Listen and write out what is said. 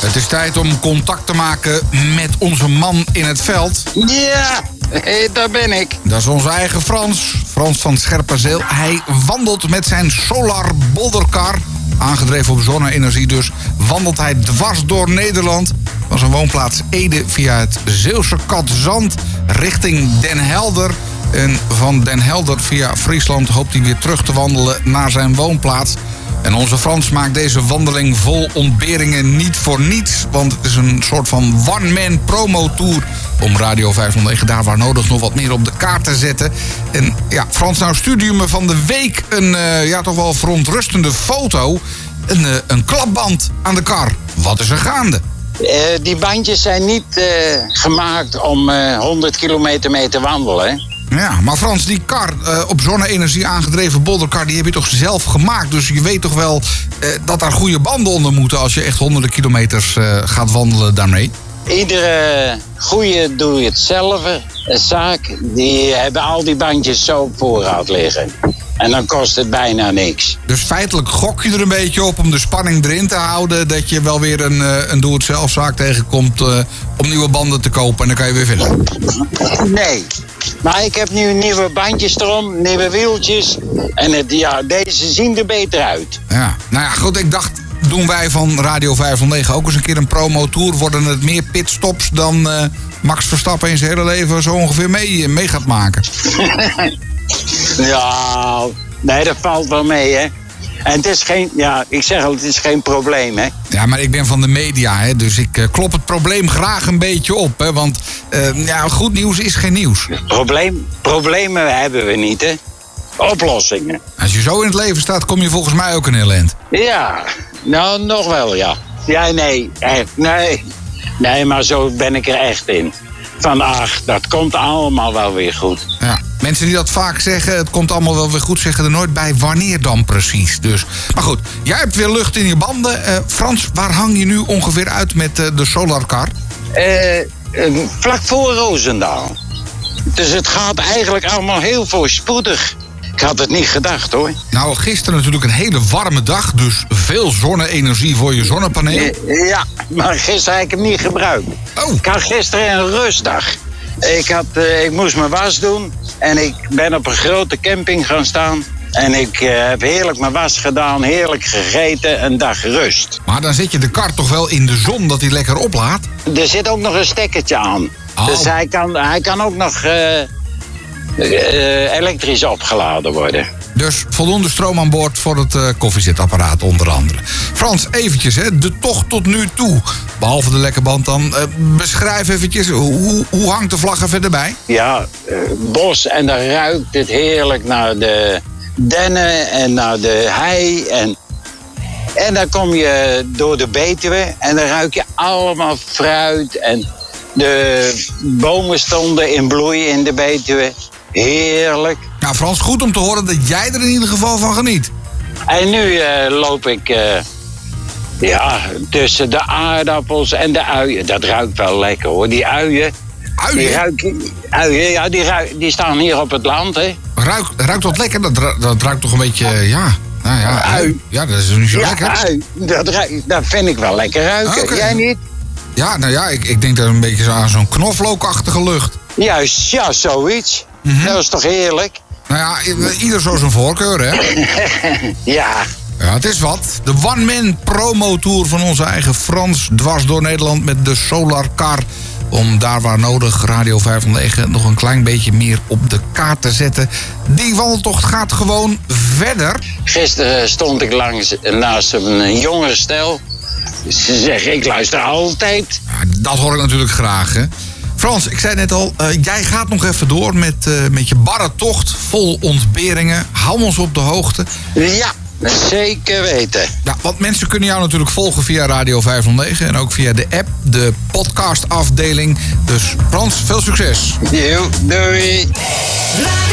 Het is tijd om contact te maken met onze man in het veld. Ja, hé, daar ben ik. Dat is onze eigen Frans, Frans van Scherpenzeel. Hij wandelt met zijn Solar Bolderkar, aangedreven op zonne-energie dus, wandelt hij dwars door Nederland van zijn woonplaats Ede via het Zeeuwse Katzand richting Den Helder. En van Den Helder via Friesland hoopt hij weer terug te wandelen naar zijn woonplaats. En onze Frans maakt deze wandeling vol ontberingen niet voor niets. Want het is een soort van one-man promo-tour om Radio 509 daar waar nodig nog wat meer op de kaart te zetten. En ja, Frans, nou je me van de week een eh, ja, toch wel verontrustende foto. Een, eh, een klapband aan de kar. Wat is er gaande? Eh, die bandjes zijn niet gemaakt om eh, 100 kilometer mee te wandelen. Ja, maar Frans, die kar eh, op zonne-energie aangedreven bolderkar... die heb je toch zelf gemaakt? Dus je weet toch wel eh, dat daar goede banden onder moeten... als je echt honderden kilometers eh, gaat wandelen daarmee? Iedere goede doe je het zelf. Een zaak, die hebben al die bandjes zo op voorraad liggen. En dan kost het bijna niks. Dus feitelijk gok je er een beetje op om de spanning erin te houden... dat je wel weer een, een doe-het-zelf-zaak tegenkomt eh, om nieuwe banden te kopen... en dan kan je weer verder. Nee. Maar ik heb nu nieuwe bandjes erom, nieuwe wieltjes. En het, ja, deze zien er beter uit. Ja, nou ja, goed, ik dacht... Doen wij van Radio 509 ook eens een keer een promo-tour? Worden het meer pitstops dan eh, Max Verstappen in zijn hele leven zo ongeveer mee, mee gaat maken? Ja, nee, dat valt wel mee, hè. En het is geen, ja, ik zeg al, het is geen probleem, hè. Ja, maar ik ben van de media, hè, dus ik eh, klop het probleem graag een beetje op. Hè, want eh, ja, goed nieuws is geen nieuws. Probleem, problemen hebben we niet, hè. Oplossingen. Als je zo in het leven staat, kom je volgens mij ook een heel eind. Ja, nou, nog wel, ja. Ja, nee, echt, nee. Nee, maar zo ben ik er echt in. Van, ach, dat komt allemaal wel weer goed. Ja. Mensen die dat vaak zeggen, het komt allemaal wel weer goed, zeggen er nooit bij wanneer dan precies. Dus. Maar goed, jij hebt weer lucht in je banden. Eh, Frans, waar hang je nu ongeveer uit met eh, de Solarcar? Eh, vlak voor Roosendaal. Dus het gaat eigenlijk allemaal heel voorspoedig. Ik had het niet gedacht, hoor. Nou, gisteren natuurlijk een hele warme dag, dus veel zonne-energie voor je zonnepaneel. Ja, maar gisteren heb ik hem niet gebruikt. Oh. Ik had gisteren een rustdag. Ik, had, ik moest mijn was doen en ik ben op een grote camping gaan staan. En ik eh, heb heerlijk mijn was gedaan, heerlijk gegeten, een dag rust. Maar dan zet je de kar toch wel in de zon dat hij lekker oplaadt? Er zit ook nog een stekkertje aan. Oh. Dus hij kan, hij kan ook nog eh, eh, elektrisch opgeladen worden. Dus voldoende stroom aan boord voor het koffiezetapparaat onder andere. Frans, eventjes, hè, de tocht tot nu toe. Behalve de lekke band dan. eh, beschrijf eventjes, hoe, hoe hangt de vlag er verder bij? Ja, eh, bos en dan ruikt het heerlijk naar de dennen en naar de hei. En, en dan kom je door de Betuwe en dan ruik je allemaal fruit. En de bomen stonden in bloei in de Betuwe. Heerlijk. Nou, Frans, goed om te horen dat jij er in ieder geval van geniet. En nu eh, loop ik ja, tussen de aardappels en de uien. Dat ruikt wel lekker hoor. Die uien, die, Uien, ruik, uien ja, die, ruik- die staan hier op het land. Hè. ruikt, ruikt wat lekker. Dat, dat ruikt toch een beetje, ja... Nou ja, ui. Ja, dat is niet zo Ja, lekker. ui, dat, ruik- dat vind ik wel lekker ruiken. Jij niet? Ja, nou ja, ik, ik denk dat een beetje aan zo'n knoflookachtige lucht. Juist, ja, zoiets. Mhm. Dat is toch heerlijk? Nou ja, ieder zo zijn voorkeur, hè? Ja, Ja, het is wat. De one-man promo-tour van onze eigen Frans dwars door Nederland met de Solar Car. Om daar waar nodig Radio 509 nog een klein beetje meer op de kaart te zetten. Die wandeltocht gaat gewoon verder. gisteren stond ik langs, naast een jongere stel. Ze zeggen, ik luister altijd. Ja, dat hoor ik natuurlijk graag, hè. Frans, ik zei net al, eh, jij gaat nog even door met, eh, met je barre tocht vol ontberingen. Hou ons op de hoogte. Ja, zeker weten. Ja, want mensen kunnen jou natuurlijk volgen via Radio 509 en ook via de app, de podcastafdeling. Dus Frans, veel succes. Doei. Radio